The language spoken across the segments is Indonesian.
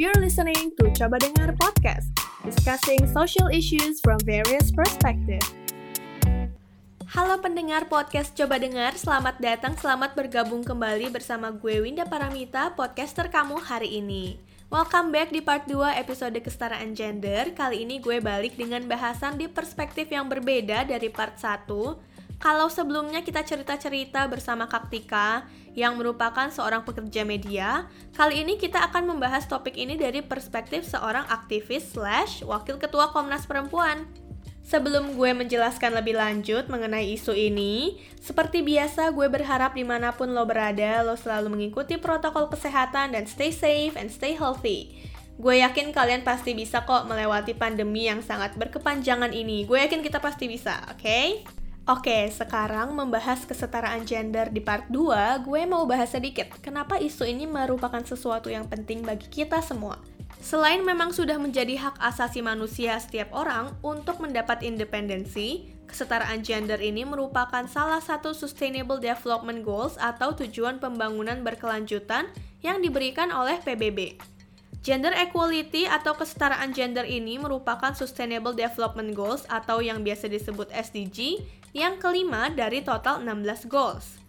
You're listening to Coba Dengar Podcast, discussing social issues from various perspectives. Halo pendengar podcast Coba Dengar, selamat datang, selamat bergabung kembali bersama gue Winda Paramita, podcaster kamu hari ini. Welcome back di part 2 episode kesetaraan gender. Kali ini gue balik dengan bahasan di perspektif yang berbeda dari part 1 kalau sebelumnya kita cerita-cerita bersama Kaktika yang merupakan seorang pekerja media, kali ini kita akan membahas topik ini dari perspektif seorang aktivis slash wakil ketua Komnas Perempuan. Sebelum gue menjelaskan lebih lanjut mengenai isu ini, seperti biasa gue berharap di mana pun lo berada, lo selalu mengikuti protokol kesehatan dan stay safe and stay healthy. Gue yakin kalian pasti bisa kok melewati pandemi yang sangat berkepanjangan ini. Gue yakin kita pasti bisa, oke? Okay? Oke, sekarang membahas kesetaraan gender di part 2, gue mau bahas sedikit kenapa isu ini merupakan sesuatu yang penting bagi kita semua. Selain memang sudah menjadi hak asasi manusia setiap orang untuk mendapat independensi, kesetaraan gender ini merupakan salah satu Sustainable Development Goals atau tujuan pembangunan berkelanjutan yang diberikan oleh PBB. Gender equality atau kesetaraan gender ini merupakan Sustainable Development Goals atau yang biasa disebut SDG yang kelima dari total 16 goals.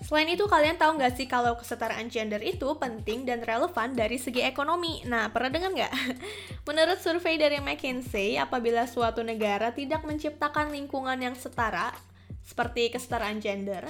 Selain itu, kalian tahu nggak sih kalau kesetaraan gender itu penting dan relevan dari segi ekonomi? Nah, pernah dengar nggak? Menurut survei dari McKinsey, apabila suatu negara tidak menciptakan lingkungan yang setara, seperti kesetaraan gender,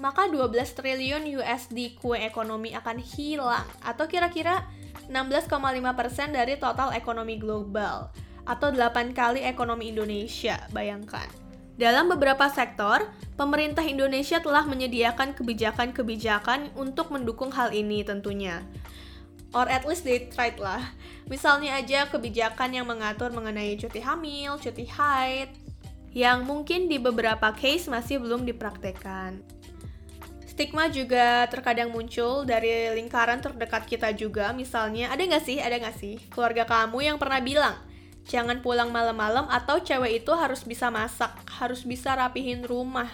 maka 12 triliun USD kue ekonomi akan hilang, atau kira-kira 16,5% dari total ekonomi global, atau 8 kali ekonomi Indonesia, bayangkan. Dalam beberapa sektor, pemerintah Indonesia telah menyediakan kebijakan-kebijakan untuk mendukung hal ini tentunya. Or at least they tried lah. Misalnya aja kebijakan yang mengatur mengenai cuti hamil, cuti haid, yang mungkin di beberapa case masih belum dipraktekkan. Stigma juga terkadang muncul dari lingkaran terdekat kita juga, misalnya ada nggak sih, ada nggak sih keluarga kamu yang pernah bilang, Jangan pulang malam-malam atau cewek itu harus bisa masak, harus bisa rapihin rumah.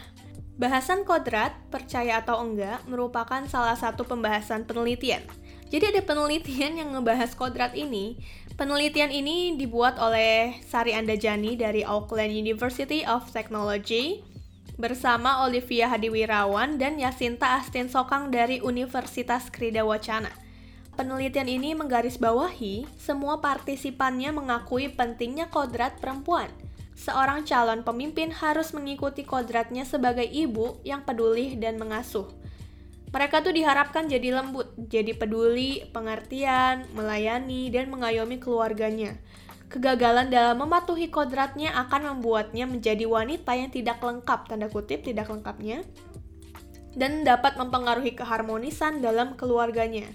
Bahasan kodrat, percaya atau enggak, merupakan salah satu pembahasan penelitian. Jadi ada penelitian yang ngebahas kodrat ini. Penelitian ini dibuat oleh Sari Andajani dari Auckland University of Technology bersama Olivia Hadiwirawan dan Yasinta Astin Sokang dari Universitas Krida Wacana. Penelitian ini menggarisbawahi semua partisipannya mengakui pentingnya kodrat perempuan. Seorang calon pemimpin harus mengikuti kodratnya sebagai ibu yang peduli dan mengasuh. Mereka tuh diharapkan jadi lembut, jadi peduli, pengertian, melayani, dan mengayomi keluarganya. Kegagalan dalam mematuhi kodratnya akan membuatnya menjadi wanita yang tidak lengkap, tanda kutip tidak lengkapnya, dan dapat mempengaruhi keharmonisan dalam keluarganya.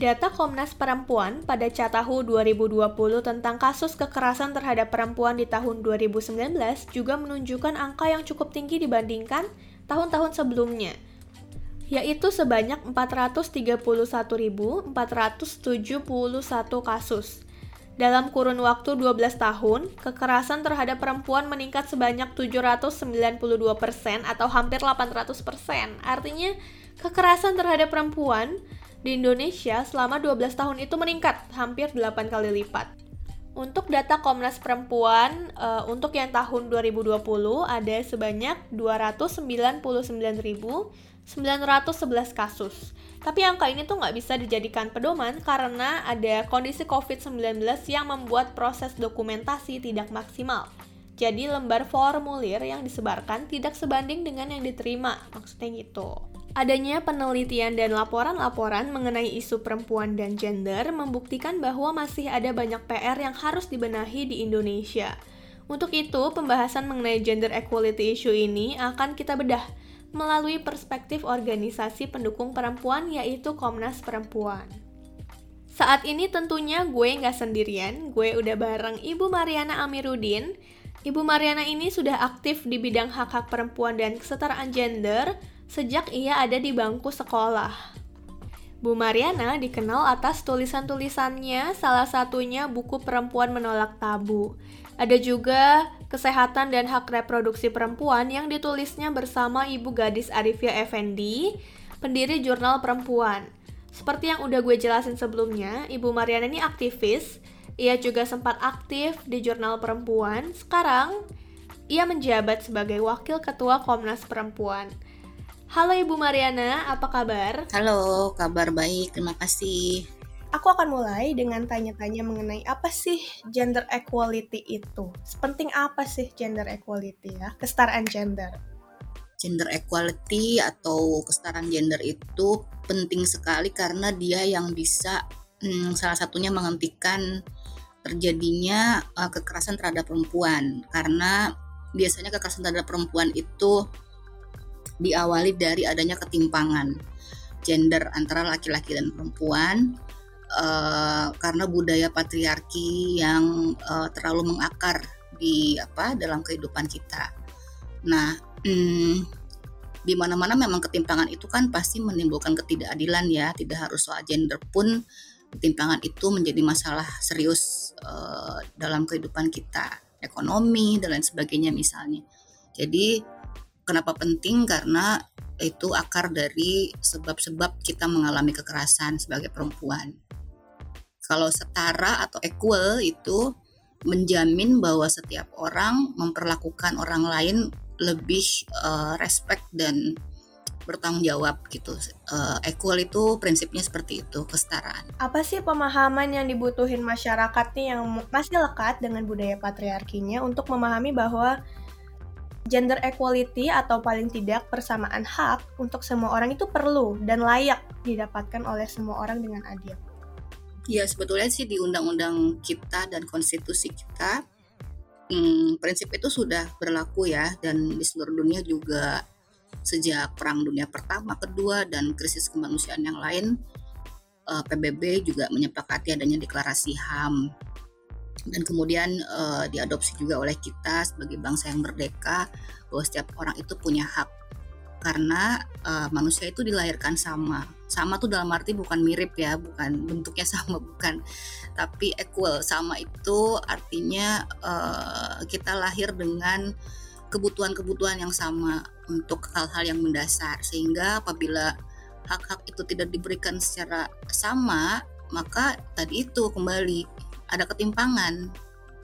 Data Komnas Perempuan pada Catahu 2020 tentang kasus kekerasan terhadap perempuan di tahun 2019 juga menunjukkan angka yang cukup tinggi dibandingkan tahun-tahun sebelumnya, yaitu sebanyak 431.471 kasus. Dalam kurun waktu 12 tahun, kekerasan terhadap perempuan meningkat sebanyak 792% atau hampir 800%. Artinya, kekerasan terhadap perempuan di Indonesia selama 12 tahun itu meningkat hampir 8 kali lipat. Untuk data Komnas Perempuan uh, untuk yang tahun 2020 ada sebanyak 299.911 kasus. Tapi angka ini tuh nggak bisa dijadikan pedoman karena ada kondisi COVID-19 yang membuat proses dokumentasi tidak maksimal. Jadi lembar formulir yang disebarkan tidak sebanding dengan yang diterima, maksudnya gitu. Adanya penelitian dan laporan-laporan mengenai isu perempuan dan gender membuktikan bahwa masih ada banyak PR yang harus dibenahi di Indonesia. Untuk itu, pembahasan mengenai gender equality issue ini akan kita bedah melalui perspektif organisasi pendukung perempuan yaitu Komnas Perempuan. Saat ini tentunya gue nggak sendirian, gue udah bareng Ibu Mariana Amiruddin. Ibu Mariana ini sudah aktif di bidang hak-hak perempuan dan kesetaraan gender, sejak ia ada di bangku sekolah. Bu Mariana dikenal atas tulisan-tulisannya, salah satunya buku Perempuan Menolak Tabu. Ada juga Kesehatan dan Hak Reproduksi Perempuan yang ditulisnya bersama Ibu Gadis Arifia Effendi, pendiri Jurnal Perempuan. Seperti yang udah gue jelasin sebelumnya, Ibu Mariana ini aktivis. Ia juga sempat aktif di jurnal perempuan. Sekarang, ia menjabat sebagai Wakil Ketua Komnas Perempuan. Halo Ibu Mariana, apa kabar? Halo, kabar baik, terima kasih. Aku akan mulai dengan tanya-tanya mengenai apa sih gender equality itu. Sepenting apa sih gender equality ya? Kesetaraan gender. Gender equality atau kesetaraan gender itu penting sekali karena dia yang bisa hmm, salah satunya menghentikan terjadinya uh, kekerasan terhadap perempuan karena biasanya kekerasan terhadap perempuan itu diawali dari adanya ketimpangan gender antara laki-laki dan perempuan uh, karena budaya patriarki yang uh, terlalu mengakar di apa dalam kehidupan kita. Nah, hmm, di mana-mana memang ketimpangan itu kan pasti menimbulkan ketidakadilan ya, tidak harus soal gender pun ketimpangan itu menjadi masalah serius uh, dalam kehidupan kita, ekonomi dan lain sebagainya misalnya. Jadi Kenapa penting? Karena itu akar dari sebab-sebab kita mengalami kekerasan sebagai perempuan. Kalau setara atau equal itu menjamin bahwa setiap orang memperlakukan orang lain lebih uh, respect dan bertanggung jawab gitu. Uh, equal itu prinsipnya seperti itu, kesetaraan. Apa sih pemahaman yang dibutuhin masyarakat nih yang masih lekat dengan budaya patriarkinya untuk memahami bahwa gender equality atau paling tidak persamaan hak untuk semua orang itu perlu dan layak didapatkan oleh semua orang dengan adil. Ya sebetulnya sih di undang-undang kita dan konstitusi kita hmm, prinsip itu sudah berlaku ya dan di seluruh dunia juga sejak perang dunia pertama, kedua dan krisis kemanusiaan yang lain eh, PBB juga menyepakati adanya deklarasi HAM dan kemudian uh, diadopsi juga oleh kita sebagai bangsa yang merdeka bahwa setiap orang itu punya hak. Karena uh, manusia itu dilahirkan sama. Sama tuh dalam arti bukan mirip ya bukan bentuknya sama bukan. Tapi equal. Sama itu artinya uh, kita lahir dengan kebutuhan-kebutuhan yang sama untuk hal-hal yang mendasar. Sehingga apabila hak-hak itu tidak diberikan secara sama maka tadi itu kembali ada ketimpangan,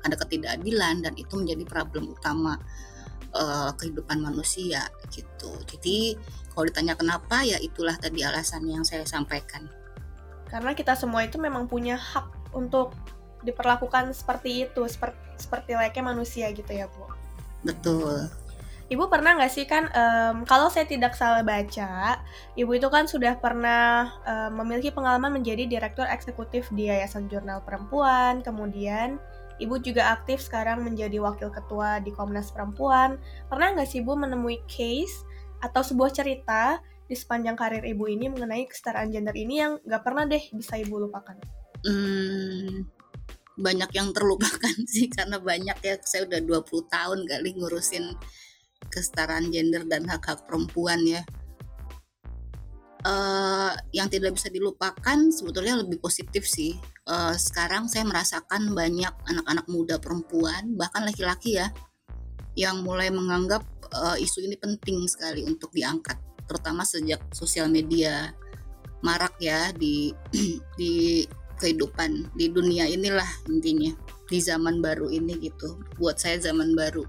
ada ketidakadilan dan itu menjadi problem utama uh, kehidupan manusia gitu. Jadi kalau ditanya kenapa ya itulah tadi alasan yang saya sampaikan. Karena kita semua itu memang punya hak untuk diperlakukan seperti itu, seperti seperti layaknya manusia gitu ya, Bu. Betul. Ibu pernah nggak sih kan, um, kalau saya tidak salah baca, Ibu itu kan sudah pernah um, memiliki pengalaman menjadi direktur eksekutif di Yayasan Jurnal Perempuan, kemudian Ibu juga aktif sekarang menjadi wakil ketua di Komnas Perempuan. Pernah nggak sih Ibu menemui case atau sebuah cerita di sepanjang karir Ibu ini mengenai kesetaraan gender ini yang nggak pernah deh bisa Ibu lupakan? Hmm, banyak yang terlupakan sih karena banyak ya saya udah 20 tahun kali ngurusin kesetaraan gender dan hak-hak perempuan ya. Uh, yang tidak bisa dilupakan sebetulnya lebih positif sih. Uh, sekarang saya merasakan banyak anak-anak muda perempuan, bahkan laki-laki ya, yang mulai menganggap uh, isu ini penting sekali untuk diangkat, terutama sejak sosial media marak ya di di kehidupan di dunia inilah intinya di zaman baru ini gitu. Buat saya zaman baru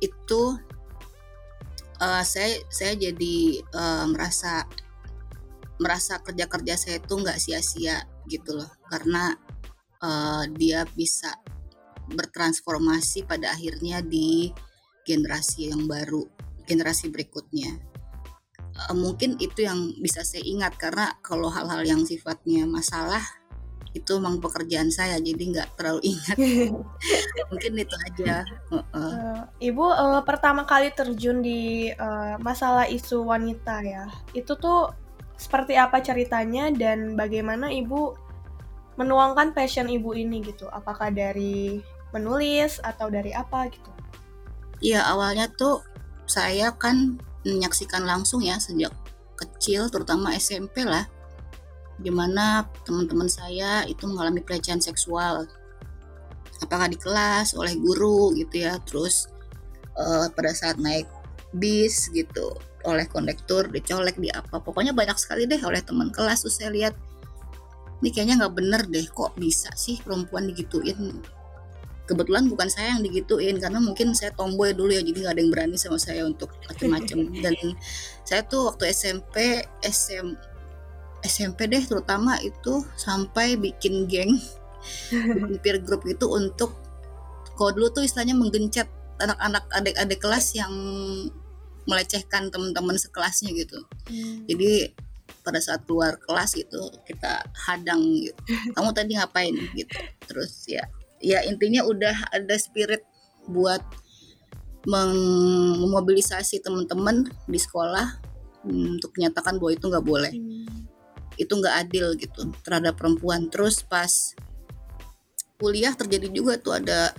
itu uh, saya saya jadi uh, merasa merasa kerja kerja saya itu nggak sia-sia gitu loh. Karena uh, dia bisa bertransformasi pada akhirnya di generasi yang baru generasi berikutnya. Uh, mungkin itu yang bisa saya ingat karena kalau hal-hal yang sifatnya masalah itu memang pekerjaan saya jadi nggak terlalu ingat. Mungkin itu aja. Uh, uh. ibu uh, pertama kali terjun di uh, masalah isu wanita ya itu tuh seperti apa ceritanya dan bagaimana ibu menuangkan passion ibu ini gitu? Apakah dari menulis atau dari apa gitu? Iya awalnya tuh saya kan menyaksikan langsung ya sejak kecil terutama SMP lah di mana teman-teman saya itu mengalami pelecehan seksual. Apakah di kelas oleh guru gitu ya. Terus uh, pada saat naik bis gitu oleh kondektur dicolek di apa. Pokoknya banyak sekali deh oleh teman kelas tuh saya lihat. Ini kayaknya nggak bener deh kok bisa sih perempuan digituin? Kebetulan bukan saya yang digituin karena mungkin saya tomboy dulu ya jadi nggak ada yang berani sama saya untuk macam-macam dan saya tuh waktu SMP SM SMP deh terutama itu sampai bikin geng bikin peer group itu untuk kalau dulu tuh istilahnya menggencet anak-anak adik-adik kelas yang melecehkan teman-teman sekelasnya gitu. Hmm. jadi pada saat keluar kelas itu kita hadang gitu. Kamu tadi ngapain? Gitu. Terus ya ya intinya udah ada spirit buat memobilisasi teman-teman di sekolah hmm, untuk menyatakan bahwa itu nggak boleh. Hmm. Itu nggak adil gitu terhadap perempuan. Terus pas kuliah terjadi juga tuh ada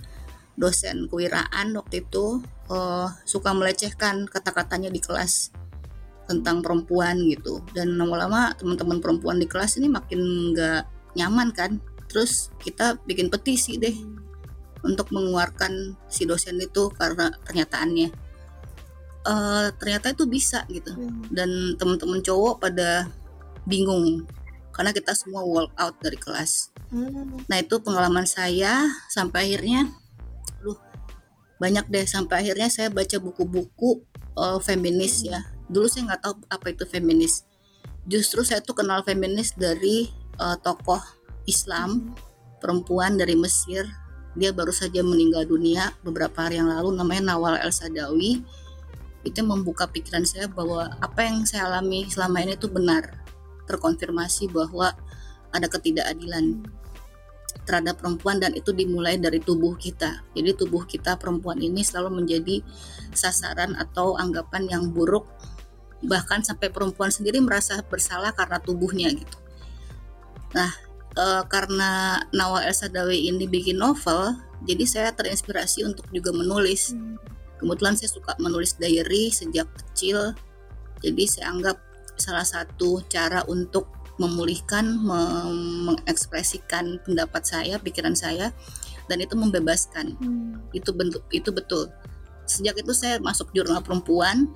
dosen kewiraan waktu itu uh, suka melecehkan kata-katanya di kelas tentang perempuan gitu. Dan lama-lama teman-teman perempuan di kelas ini makin nggak nyaman kan. Terus kita bikin petisi deh untuk mengeluarkan si dosen itu karena pernyataannya. Uh, ternyata itu bisa gitu. Hmm. dan teman-teman cowok pada bingung. Karena kita semua walk out dari kelas. Hmm. nah itu pengalaman saya sampai akhirnya lu banyak deh. Sampai akhirnya saya baca buku-buku uh, feminis ya. Dulu saya nggak tahu apa itu feminis. Justru saya tuh kenal feminis dari uh, tokoh Islam perempuan dari Mesir. Dia baru saja meninggal dunia beberapa hari yang lalu namanya Nawal El Sadawi. Itu membuka pikiran saya bahwa apa yang saya alami selama ini itu benar terkonfirmasi bahwa ada ketidakadilan terhadap perempuan dan itu dimulai dari tubuh kita jadi tubuh kita perempuan ini selalu menjadi sasaran atau anggapan yang buruk bahkan sampai perempuan sendiri merasa bersalah karena tubuhnya gitu nah uh, karena Nawal El Sadawi ini bikin novel, jadi saya terinspirasi untuk juga menulis. Hmm. Kebetulan saya suka menulis diary sejak kecil, jadi saya anggap salah satu cara untuk memulihkan, mengekspresikan pendapat saya, pikiran saya, dan itu membebaskan. Hmm. Itu bentuk, itu betul. Sejak itu saya masuk jurnal perempuan,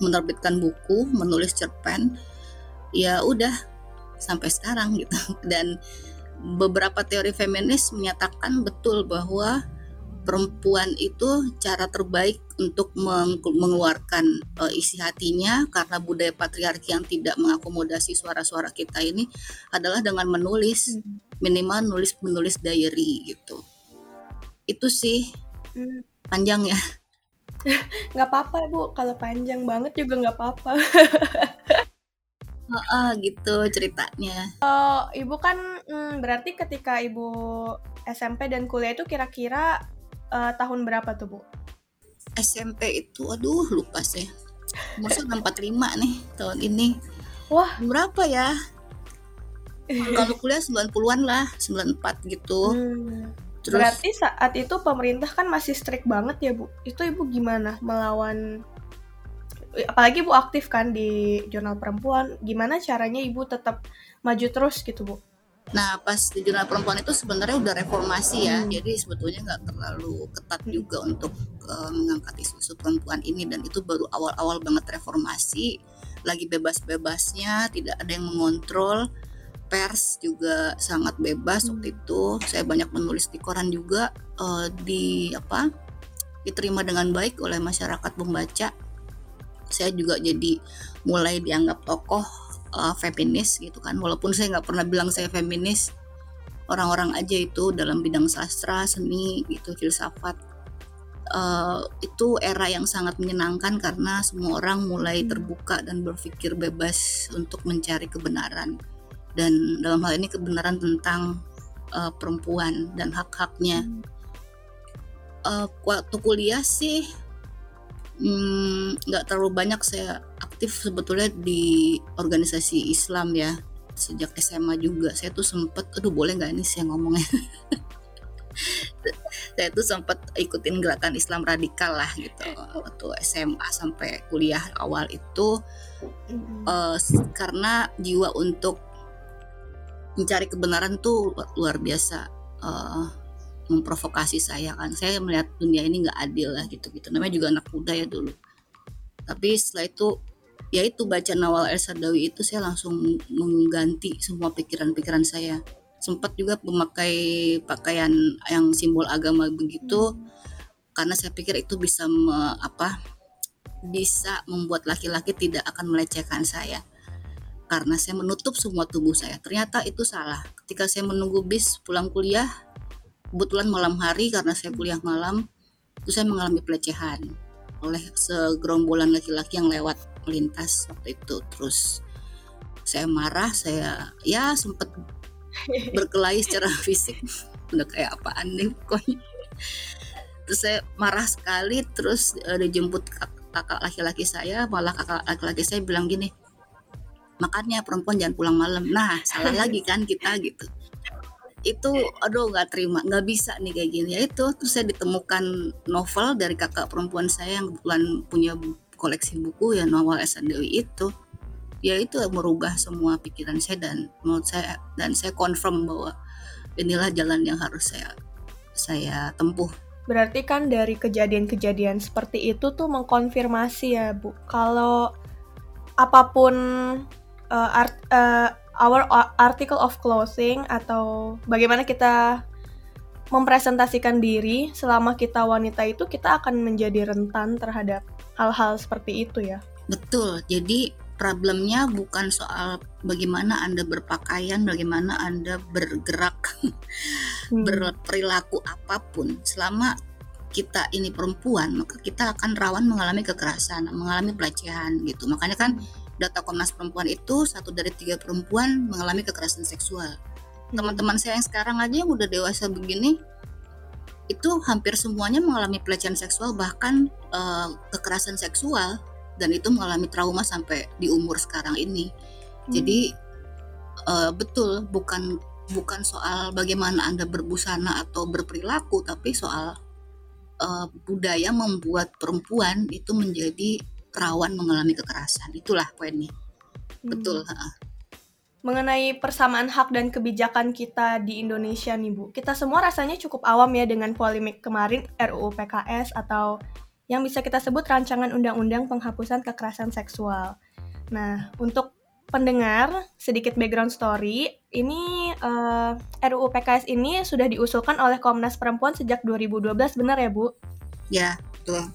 menerbitkan buku, menulis cerpen. Ya udah, sampai sekarang gitu dan beberapa teori feminis menyatakan betul bahwa perempuan itu cara terbaik untuk mengeluarkan uh, isi hatinya karena budaya patriarki yang tidak mengakomodasi suara-suara kita ini adalah dengan menulis minimal nulis menulis diary gitu itu sih hmm. panjang ya nggak apa-apa bu kalau panjang banget juga nggak apa-apa uh, gitu ceritanya. Uh, ibu kan hmm, berarti ketika ibu SMP dan kuliah itu kira-kira uh, tahun berapa tuh bu? SMP itu, aduh lupa sih. Masa 45 nih tahun ini. Wah, berapa ya? Kalau kuliah 90-an lah, 94 gitu. Hmm. Terus, Berarti saat itu pemerintah kan masih strict banget ya Bu. Itu Ibu gimana melawan apalagi ibu aktif kan di jurnal perempuan gimana caranya ibu tetap maju terus gitu bu Nah, pas di jurnal perempuan itu sebenarnya udah reformasi ya, hmm. jadi sebetulnya nggak terlalu ketat juga untuk uh, mengangkat isu-isu perempuan ini dan itu baru awal-awal banget reformasi, lagi bebas-bebasnya, tidak ada yang mengontrol, pers juga sangat bebas hmm. waktu itu. Saya banyak menulis di koran juga uh, di apa diterima dengan baik oleh masyarakat pembaca saya juga jadi mulai dianggap tokoh uh, feminis gitu kan. Walaupun saya nggak pernah bilang saya feminis orang-orang aja itu dalam bidang sastra seni gitu filsafat uh, itu era yang sangat menyenangkan karena semua orang mulai hmm. terbuka dan berpikir bebas untuk mencari kebenaran. Dan dalam hal ini kebenaran tentang uh, perempuan dan hak-haknya. Uh, waktu kuliah sih nggak hmm, terlalu banyak saya aktif sebetulnya di organisasi Islam ya. Sejak SMA juga. Saya tuh sempet aduh boleh nggak ini saya ngomongnya? Saya tuh sempat ikutin gerakan Islam radikal lah gitu. Waktu SMA sampai kuliah awal itu uh, karena jiwa untuk mencari kebenaran tuh luar biasa. Uh, memprovokasi saya kan. Saya melihat dunia ini nggak adil lah gitu gitu. Namanya juga anak muda ya dulu. Tapi setelah itu ya itu baca Nawal El Sadawi itu saya langsung mengganti semua pikiran-pikiran saya. Sempat juga memakai pakaian yang simbol agama begitu karena saya pikir itu bisa me, apa bisa membuat laki-laki tidak akan melecehkan saya. Karena saya menutup semua tubuh saya. Ternyata itu salah. Ketika saya menunggu bis pulang kuliah, kebetulan malam hari karena saya kuliah malam, itu saya mengalami pelecehan oleh segerombolan laki-laki yang lewat melintas waktu itu. Terus saya marah, saya ya sempat berkelahi secara fisik. Udah kayak apaan nih pokoknya. Terus saya marah sekali, terus uh, dijemput kakak laki-laki saya, malah kakak laki-laki saya bilang gini, makanya perempuan jangan pulang malam nah salah lagi kan kita gitu itu aduh nggak terima nggak bisa nih kayak gini. Ya itu terus saya ditemukan novel dari kakak perempuan saya yang kebetulan punya koleksi buku ya novel Dewi itu. Ya itu merubah semua pikiran saya dan menurut saya dan saya confirm bahwa inilah jalan yang harus saya saya tempuh. Berarti kan dari kejadian-kejadian seperti itu tuh mengkonfirmasi ya Bu, kalau apa pun uh, art, uh, our article of clothing atau bagaimana kita mempresentasikan diri selama kita wanita itu kita akan menjadi rentan terhadap hal-hal seperti itu ya. Betul. Jadi problemnya bukan soal bagaimana Anda berpakaian, bagaimana Anda bergerak, hmm. berperilaku apa pun. Selama kita ini perempuan, maka kita akan rawan mengalami kekerasan, mengalami pelecehan gitu. Makanya kan data Komnas Perempuan itu satu dari tiga perempuan mengalami kekerasan seksual. Teman-teman saya yang sekarang aja yang udah dewasa begini itu hampir semuanya mengalami pelecehan seksual bahkan uh, kekerasan seksual dan itu mengalami trauma sampai di umur sekarang ini. Hmm. Jadi uh, betul bukan bukan soal bagaimana Anda berbusana atau berperilaku tapi soal uh, budaya membuat perempuan itu menjadi rawan mengalami kekerasan. Itulah poinnya. Hmm. Betul. Mengenai persamaan hak dan kebijakan kita di Indonesia nih Bu, kita semua rasanya cukup awam ya dengan polemik kemarin RUU PKS atau yang bisa kita sebut rancangan undang-undang penghapusan kekerasan seksual. Nah, untuk pendengar, sedikit background story, ini uh, eh, RUU PKS ini sudah diusulkan oleh Komnas Perempuan sejak 2012, benar ya Bu? Ya, betul.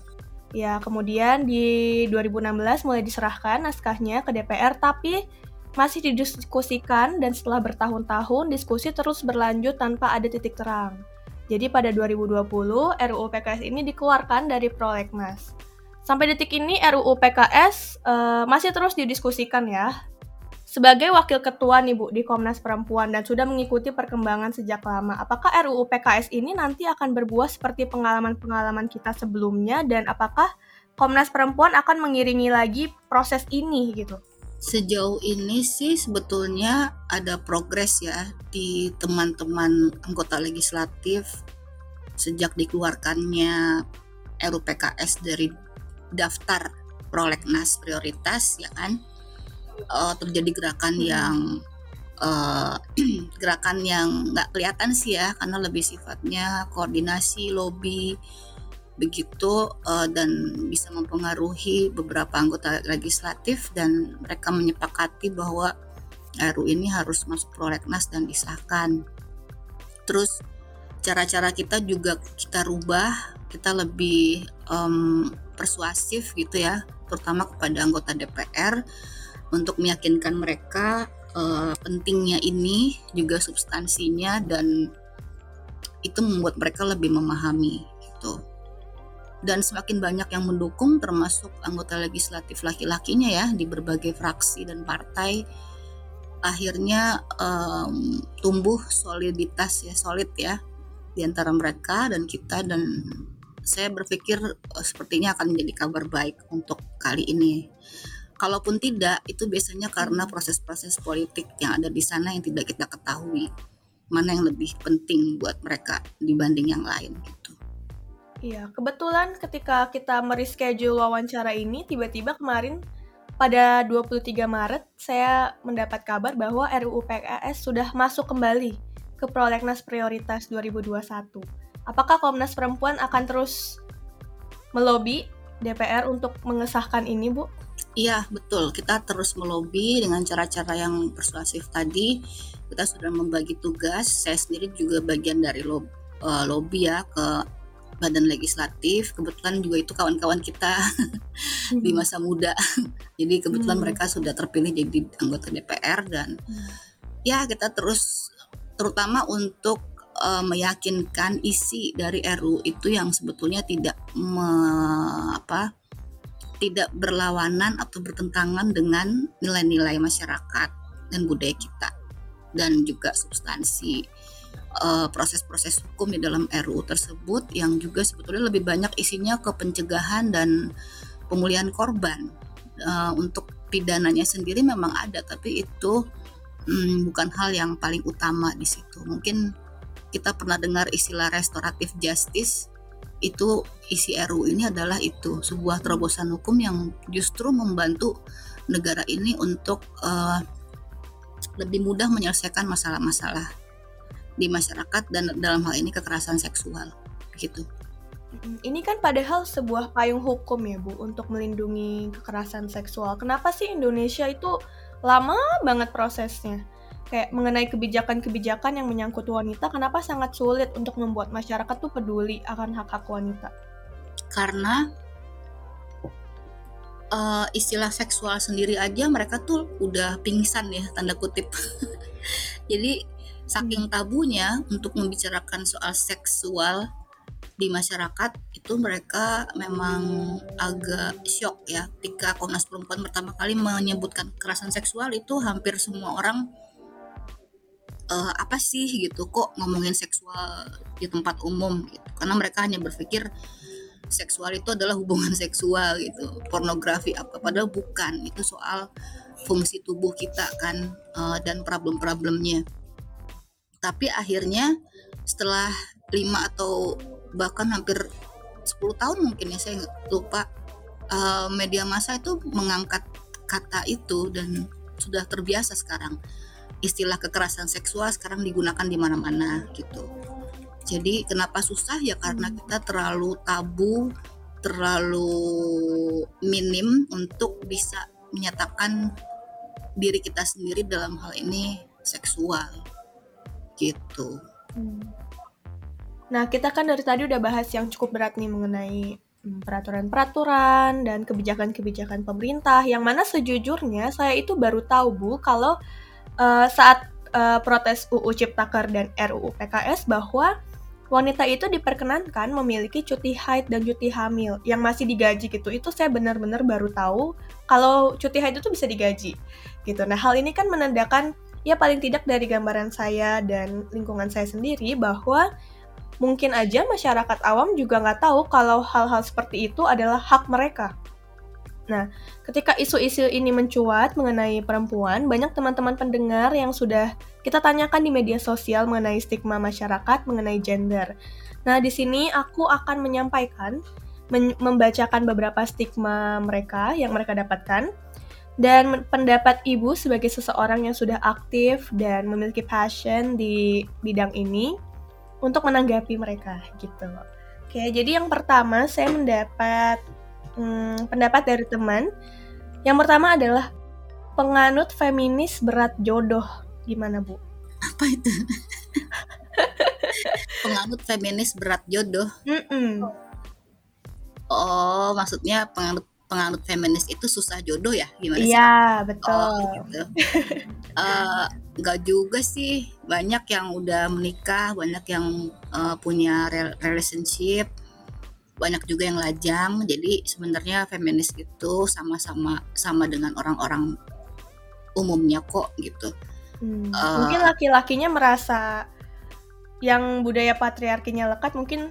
Ya, kemudian di 2016 mulai diserahkan naskahnya ke DPR, tapi masih didiskusikan dan setelah bertahun-tahun diskusi terus berlanjut tanpa ada titik terang. Jadi pada 2020 RUU PKS ini dikeluarkan dari prolegnas. Sampai detik ini RUU PKS uh, eh, masih terus didiskusikan ya. Sebagai wakil ketua nih Bu di Komnas Perempuan dan sudah mengikuti perkembangan sejak lama, apakah RUU PKS ini nanti akan berbuah seperti pengalaman-pengalaman kita sebelumnya dan apakah Komnas Perempuan akan mengiringi lagi proses ini gitu? Sejauh ini sih sebetulnya ada progres ya di teman-teman anggota legislatif sejak dikeluarkannya RUU PKS dari daftar prolegnas prioritas ya kan uh, terjadi gerakan hmm. yang uh, gerakan yang nggak kelihatan sih ya karena lebih sifatnya koordinasi lobby begitu uh, dan bisa mempengaruhi beberapa anggota legislatif dan mereka menyepakati bahwa RU ini harus masuk prolegnas dan disahkan. Terus cara-cara kita juga kita rubah, kita lebih um, persuasif gitu ya, terutama kepada anggota DPR untuk meyakinkan mereka uh, pentingnya ini juga substansinya dan itu membuat mereka lebih memahami gitu. Dan semakin banyak yang mendukung termasuk anggota legislatif laki-lakinya ya di berbagai fraksi dan partai akhirnya um, tumbuh soliditas ya solid ya di antara mereka dan kita. Dan saya berpikir uh, sepertinya akan menjadi kabar baik untuk kali ini kalaupun tidak itu biasanya karena proses-proses politik yang ada di sana yang tidak kita ketahui mana yang lebih penting buat mereka dibanding yang lain gitu. Iya, kebetulan ketika kita mereschedule wawancara ini tiba-tiba kemarin pada 23 Maret saya mendapat kabar bahwa RUU PKS sudah masuk kembali ke Prolegnas Prioritas 2021. Apakah Komnas Perempuan akan terus melobi DPR untuk mengesahkan ini, Bu? Iya, betul. Kita terus melobi dengan cara-cara yang persuasif tadi. Kita sudah membagi tugas. Saya sendiri juga bagian dari lob, uh, lobby ya ke badan legislatif. Kebetulan juga itu kawan-kawan kita hmm. di masa muda. jadi kebetulan hmm. mereka sudah terpilih jadi anggota DPR dan hmm. ya kita terus terutama untuk uh, meyakinkan isi dari RU itu yang sebetulnya tidak me, apa tidak berlawanan atau bertentangan dengan nilai-nilai masyarakat dan budaya kita dan juga substansi uh, proses-proses hukum di dalam RUU tersebut yang juga sebetulnya lebih banyak isinya ke pencegahan dan pemulihan korban. Uh, untuk pidananya sendiri memang ada tapi itu um, bukan hal yang paling utama di situ. Mungkin kita pernah dengar istilah restoratif justice itu isi RU ini adalah itu sebuah terobosan hukum yang justru membantu negara ini untuk uh, lebih mudah menyelesaikan masalah-masalah di masyarakat dan dalam hal ini kekerasan seksual gitu. Ini kan padahal sebuah payung hukum ya Bu untuk melindungi kekerasan seksual. Kenapa sih Indonesia itu lama banget prosesnya? Kayak mengenai kebijakan-kebijakan yang menyangkut wanita, kenapa sangat sulit untuk membuat masyarakat tuh peduli akan hak-hak wanita? Karena uh, istilah seksual sendiri aja mereka tuh udah pingsan ya tanda kutip. Jadi saking hmm. tabunya untuk membicarakan soal seksual di masyarakat itu mereka memang agak shock ya ketika Komnas Perempuan pertama kali menyebutkan kekerasan seksual itu hampir semua orang uh, apa sih gitu kok ngomongin seksual di tempat umum gitu. Karena mereka hanya berpikir seksual itu adalah hubungan seksual gitu pornografi apa padahal bukan. Itu soal fungsi tubuh kita kan uh, dan problem-problemnya. Tapi akhirnya setelah lima atau bahkan hampir 10 tahun mungkin ya saya lupa uh, media massa itu mengangkat kata itu dan sudah terbiasa sekarang istilah kekerasan seksual sekarang digunakan di mana-mana gitu. Jadi kenapa susah ya karena hmm. kita terlalu tabu, terlalu minim untuk bisa menyatakan diri kita sendiri dalam hal ini seksual gitu. Hmm. Nah, kita kan dari tadi udah bahas yang cukup berat nih mengenai hmm, peraturan-peraturan dan kebijakan-kebijakan pemerintah yang mana sejujurnya saya itu baru tahu Bu kalau uh, saat uh, protes UU Ciptaker dan RUU PKS bahwa wanita itu diperkenankan memiliki cuti haid dan cuti hamil yang masih digaji gitu. Itu saya benar-benar baru tahu kalau cuti haid itu bisa digaji gitu. Nah, hal ini kan menandakan ya paling tidak dari gambaran saya dan lingkungan saya sendiri bahwa mungkin aja masyarakat awam juga nggak tahu kalau hal-hal seperti itu adalah hak mereka Nah, ketika isu-isu ini mencuat mengenai perempuan, banyak teman-teman pendengar yang sudah kita tanyakan di media sosial mengenai stigma masyarakat mengenai gender. Nah, di sini aku akan menyampaikan, men membacakan beberapa stigma mereka yang mereka dapatkan, dan pendapat ibu sebagai seseorang yang sudah aktif dan memiliki passion di bidang ini untuk menanggapi mereka gitu. Oke, jadi yang pertama saya mendapat hmm, pendapat dari teman. Yang pertama adalah penganut feminis berat jodoh. Gimana, Bu? Apa itu? penganut feminis berat jodoh. Mm -mm. Oh, maksudnya penganut penganut feminis itu susah jodoh ya? Gimana sih? Iya, betul. Oh, gitu. uh, nggak juga sih. Banyak yang udah menikah, banyak yang uh, punya relationship banyak juga yang lajang. Jadi sebenarnya feminis itu sama-sama sama dengan orang-orang umumnya kok gitu. Hmm, uh, mungkin laki-lakinya merasa yang budaya patriarkinya lekat mungkin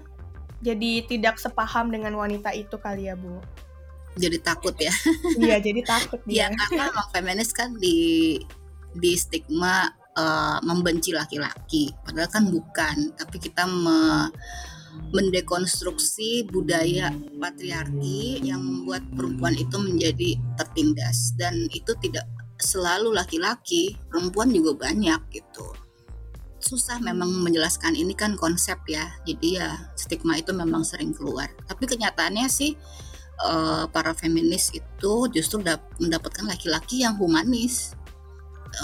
jadi tidak sepaham dengan wanita itu kali ya bu? Jadi takut ya. Iya jadi takut dia. ya karena emang feminis kan di di stigma uh, membenci laki-laki. Padahal kan bukan tapi kita me, mendekonstruksi budaya patriarki yang membuat perempuan itu menjadi tertindas dan itu tidak selalu laki-laki, perempuan juga banyak gitu. Susah memang menjelaskan ini kan konsep ya. Jadi ya stigma itu memang sering keluar. Tapi kenyataannya sih uh, para feminis itu justru mendapatkan laki-laki yang humanis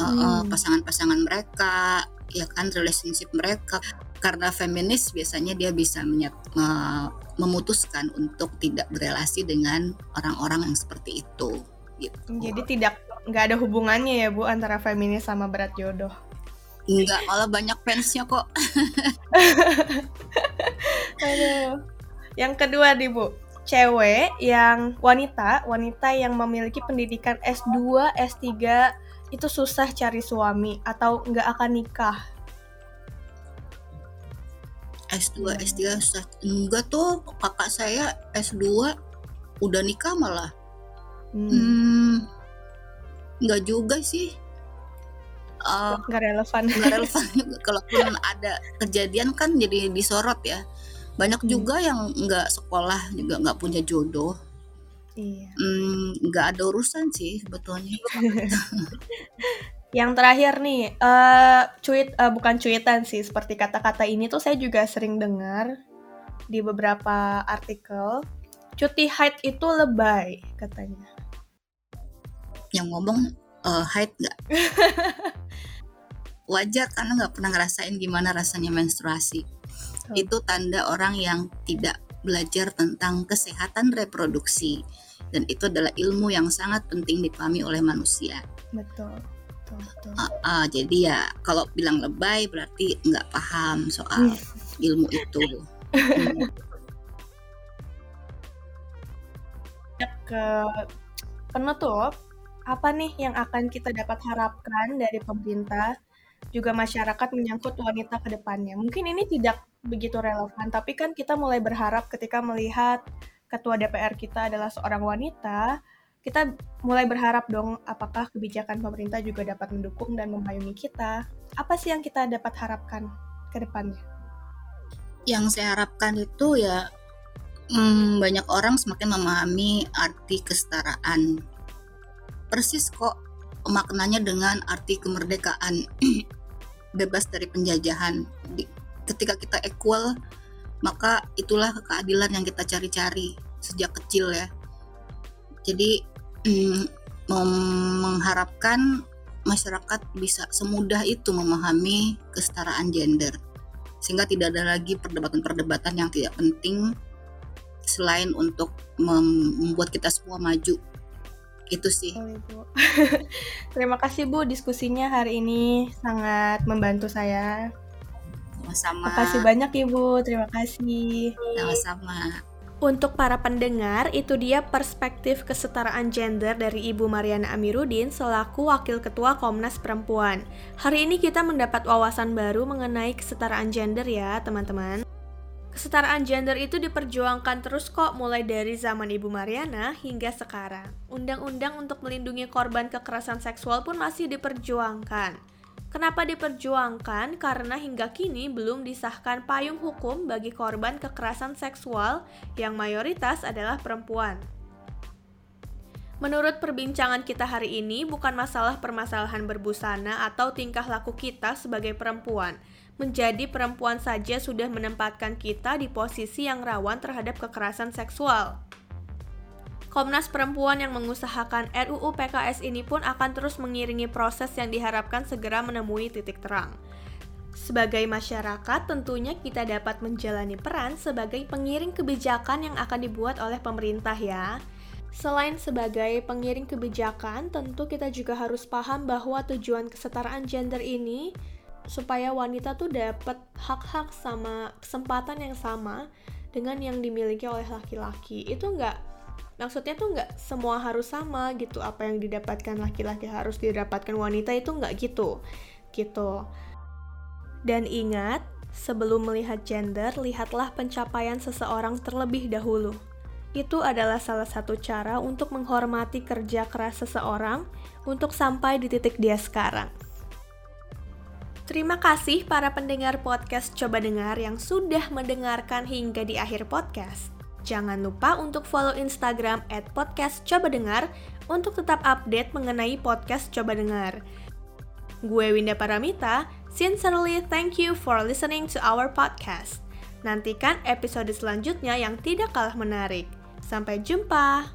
uh, hmm. pasangan-pasangan mereka ya kan relationship mereka karena feminis biasanya dia bisa menyat, uh, memutuskan untuk tidak berelasi dengan orang-orang yang seperti itu gitu. jadi tidak nggak ada hubungannya ya bu antara feminis sama berat jodoh Enggak, malah banyak fansnya kok. Aduh. Yang kedua nih Bu, cewek yang wanita, wanita yang memiliki pendidikan S2, S3 itu susah cari suami atau nggak akan nikah. S2, S3 susah. Enggak tuh, kakak saya S2 udah nikah malah. Hmm. hmm enggak juga sih uh, nggak relevan nggak relevan juga kalaupun ada kejadian kan jadi disorot ya banyak hmm. juga yang nggak sekolah juga nggak punya jodoh iya hmm, nggak hmm, ada urusan sih sebetulnya yang terakhir nih uh, cuit uh, bukan cuitan sih seperti kata-kata ini tuh saya juga sering dengar di beberapa artikel. Cuti haid itu lebay katanya. Yang ngomong uh, haid nggak? Wajar karena nggak pernah ngerasain gimana rasanya menstruasi. Oh. itu tanda orang yang tidak belajar tentang kesehatan reproduksi. Dan itu adalah ilmu yang sangat penting dipahami oleh manusia. Betul betul, betul. Uh, uh, jadi ya kalau bilang lebay berarti nggak paham soal ilmu itu hmm. ke penutup apa nih yang akan kita dapat harapkan dari pemerintah juga masyarakat menyangkut wanita ke depannya? Mungkin ini tidak begitu relevan, tapi kan kita mulai berharap ketika melihat ketua DPR kita adalah seorang wanita, kita mulai berharap dong apakah kebijakan pemerintah juga dapat mendukung dan memayungi kita. Apa sih yang kita dapat harapkan ke depannya? Yang saya harapkan itu ya hmm, banyak orang semakin memahami arti kesetaraan persis kok maknanya dengan arti kemerdekaan bebas dari penjajahan ketika kita equal maka itulah keadilan yang kita cari-cari sejak kecil ya jadi mm, mengharapkan masyarakat bisa semudah itu memahami kesetaraan gender sehingga tidak ada lagi perdebatan-perdebatan yang tidak penting selain untuk membuat kita semua maju itu sih. Bu. Terima kasih Bu diskusinya hari ini sangat membantu saya. Sama-sama. Terima kasih banyak Ibu. Terima kasih. Sama-sama. Untuk para pendengar, itu dia perspektif kesetaraan gender dari Ibu Mariana Amiruddin selaku Wakil Ketua Komnas Perempuan. Hari ini kita mendapat wawasan baru mengenai kesetaraan gender ya, teman-teman. Kesetaraan gender itu diperjuangkan terus kok mulai dari zaman Ibu Mariana hingga sekarang. Undang-undang untuk melindungi korban kekerasan seksual pun masih diperjuangkan. Kenapa diperjuangkan? Karena hingga kini belum disahkan payung hukum bagi korban kekerasan seksual yang mayoritas adalah perempuan. Menurut perbincangan kita hari ini, bukan masalah permasalahan berbusana atau tingkah laku kita sebagai perempuan, menjadi perempuan saja sudah menempatkan kita di posisi yang rawan terhadap kekerasan seksual. Komnas Perempuan yang mengusahakan RUU PKS ini pun akan terus mengiringi proses yang diharapkan segera menemui titik terang. Sebagai masyarakat, tentunya kita dapat menjalani peran sebagai pengiring kebijakan yang akan dibuat oleh pemerintah ya. Selain sebagai pengiring kebijakan, tentu kita juga harus paham bahwa tujuan kesetaraan gender ini supaya wanita tuh dapat hak-hak sama kesempatan yang sama dengan yang dimiliki oleh laki-laki itu enggak maksudnya tuh enggak semua harus sama gitu apa yang didapatkan laki-laki harus didapatkan wanita itu enggak gitu gitu dan ingat sebelum melihat gender lihatlah pencapaian seseorang terlebih dahulu itu adalah salah satu cara untuk menghormati kerja keras seseorang untuk sampai di titik dia sekarang. Terima kasih para pendengar podcast Coba Dengar yang sudah mendengarkan hingga di akhir podcast. Jangan lupa untuk follow Instagram at podcast Coba Dengar untuk tetap update mengenai podcast Coba Dengar. Gue Winda Paramita, sincerely thank you for listening to our podcast. Nantikan episode selanjutnya yang tidak kalah menarik. Sampai jumpa.